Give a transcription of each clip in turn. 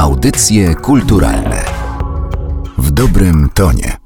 Audycje kulturalne w dobrym tonie.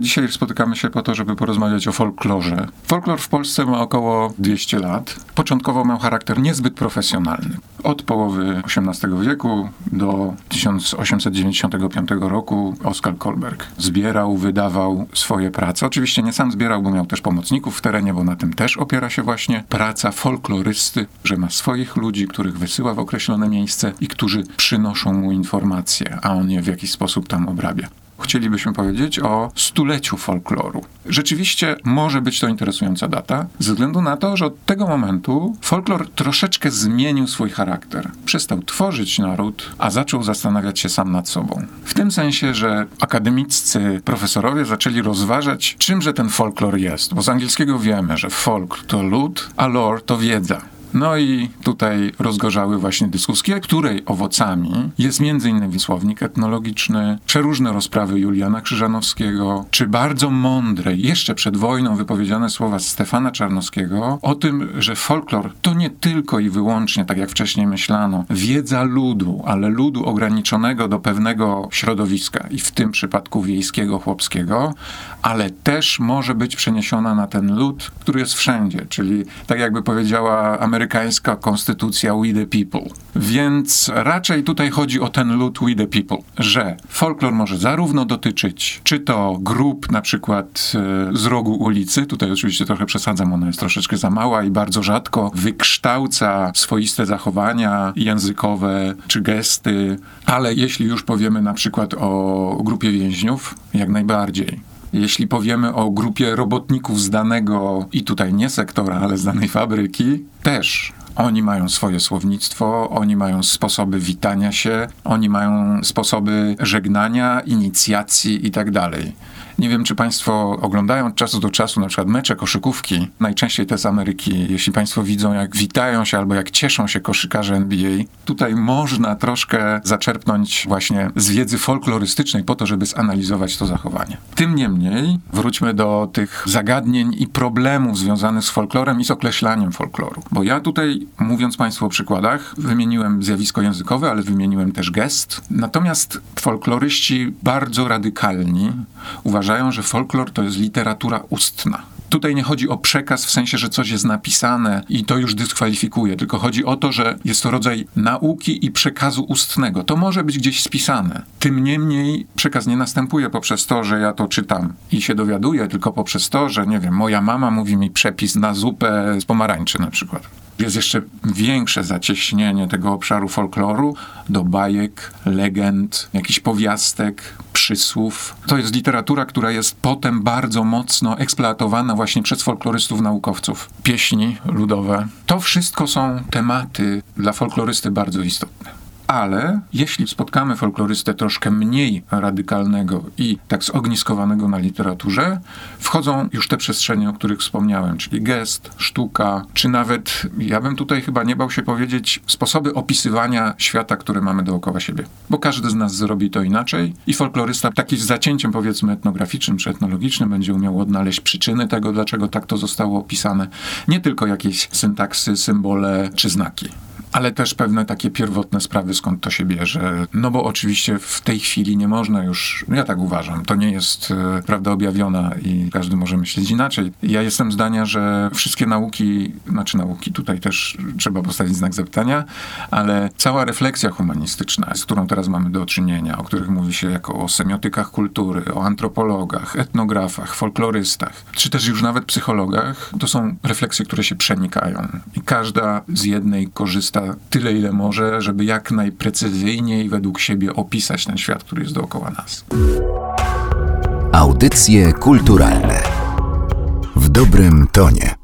Dzisiaj spotykamy się po to, żeby porozmawiać o folklorze. Folklor w Polsce ma około 200 lat. Początkowo miał charakter niezbyt profesjonalny. Od połowy XVIII wieku do 1895 roku Oskar Kolberg zbierał, wydawał swoje prace. Oczywiście nie sam zbierał, bo miał też pomocników w terenie, bo na tym też opiera się właśnie praca folklorysty, że ma swoich ludzi, których wysyła w określone miejsce i którzy przynoszą mu informacje, a on je w jakiś sposób tam obrabia chcielibyśmy powiedzieć o stuleciu folkloru. Rzeczywiście może być to interesująca data, ze względu na to, że od tego momentu folklor troszeczkę zmienił swój charakter. Przestał tworzyć naród, a zaczął zastanawiać się sam nad sobą. W tym sensie, że akademiccy profesorowie zaczęli rozważać, czymże ten folklor jest. Bo z angielskiego wiemy, że folk to lud, a lore to wiedza. No i tutaj rozgorzały właśnie dyskusje, której owocami jest m.in. słownik etnologiczny, przeróżne rozprawy Juliana Krzyżanowskiego, czy bardzo mądre, jeszcze przed wojną wypowiedziane słowa Stefana Czarnowskiego o tym, że folklor to nie tylko i wyłącznie, tak jak wcześniej myślano, wiedza ludu, ale ludu ograniczonego do pewnego środowiska i w tym przypadku wiejskiego, chłopskiego, ale też może być przeniesiona na ten lud, który jest wszędzie, czyli tak jakby powiedziała Ameryka amerykańska konstytucja We the People. Więc raczej tutaj chodzi o ten lud We the People, że folklor może zarówno dotyczyć czy to grup na przykład e, z rogu ulicy, tutaj oczywiście trochę przesadzam, ona jest troszeczkę za mała i bardzo rzadko wykształca swoiste zachowania językowe czy gesty, ale jeśli już powiemy na przykład o grupie więźniów, jak najbardziej. Jeśli powiemy o grupie robotników z danego, i tutaj nie sektora, ale z danej fabryki, też oni mają swoje słownictwo, oni mają sposoby witania się, oni mają sposoby żegnania, inicjacji itd. Nie wiem, czy Państwo oglądają od czasu do czasu na przykład mecze koszykówki, najczęściej te z Ameryki. Jeśli Państwo widzą, jak witają się albo jak cieszą się koszykarze NBA, tutaj można troszkę zaczerpnąć właśnie z wiedzy folklorystycznej po to, żeby zanalizować to zachowanie. Tym niemniej wróćmy do tych zagadnień i problemów związanych z folklorem i z określaniem folkloru. Bo ja tutaj, mówiąc Państwu o przykładach, wymieniłem zjawisko językowe, ale wymieniłem też gest. Natomiast folkloryści bardzo radykalni uważają, uważają, że folklor to jest literatura ustna. Tutaj nie chodzi o przekaz w sensie, że coś jest napisane i to już dyskwalifikuje, tylko chodzi o to, że jest to rodzaj nauki i przekazu ustnego. To może być gdzieś spisane. Tym niemniej przekaz nie następuje poprzez to, że ja to czytam i się dowiaduję, tylko poprzez to, że nie wiem, moja mama mówi mi przepis na zupę z pomarańczy na przykład. Jest jeszcze większe zacieśnienie tego obszaru folkloru do bajek, legend, jakichś powiastek, przysłów. To jest literatura, która jest potem bardzo mocno eksploatowana właśnie przez folklorystów, naukowców. Pieśni ludowe. To wszystko są tematy dla folklorysty bardzo istotne ale jeśli spotkamy folklorystę troszkę mniej radykalnego i tak zogniskowanego na literaturze, wchodzą już te przestrzenie, o których wspomniałem, czyli gest, sztuka, czy nawet, ja bym tutaj chyba nie bał się powiedzieć, sposoby opisywania świata, który mamy dookoła siebie. Bo każdy z nas zrobi to inaczej i folklorysta taki z zacięciem powiedzmy etnograficznym czy etnologicznym będzie umiał odnaleźć przyczyny tego, dlaczego tak to zostało opisane. Nie tylko jakieś syntaksy, symbole czy znaki ale też pewne takie pierwotne sprawy, skąd to się bierze. No bo oczywiście w tej chwili nie można już, ja tak uważam, to nie jest e, prawda objawiona i każdy może myśleć inaczej. Ja jestem zdania, że wszystkie nauki, znaczy nauki, tutaj też trzeba postawić znak zapytania, ale cała refleksja humanistyczna, z którą teraz mamy do czynienia, o których mówi się jako o semiotykach kultury, o antropologach, etnografach, folklorystach, czy też już nawet psychologach, to są refleksje, które się przenikają. I każda z jednej korzysta tyle, ile może, żeby jak najprecyzyjniej według siebie opisać ten świat, który jest dookoła nas. Audycje kulturalne w dobrym tonie.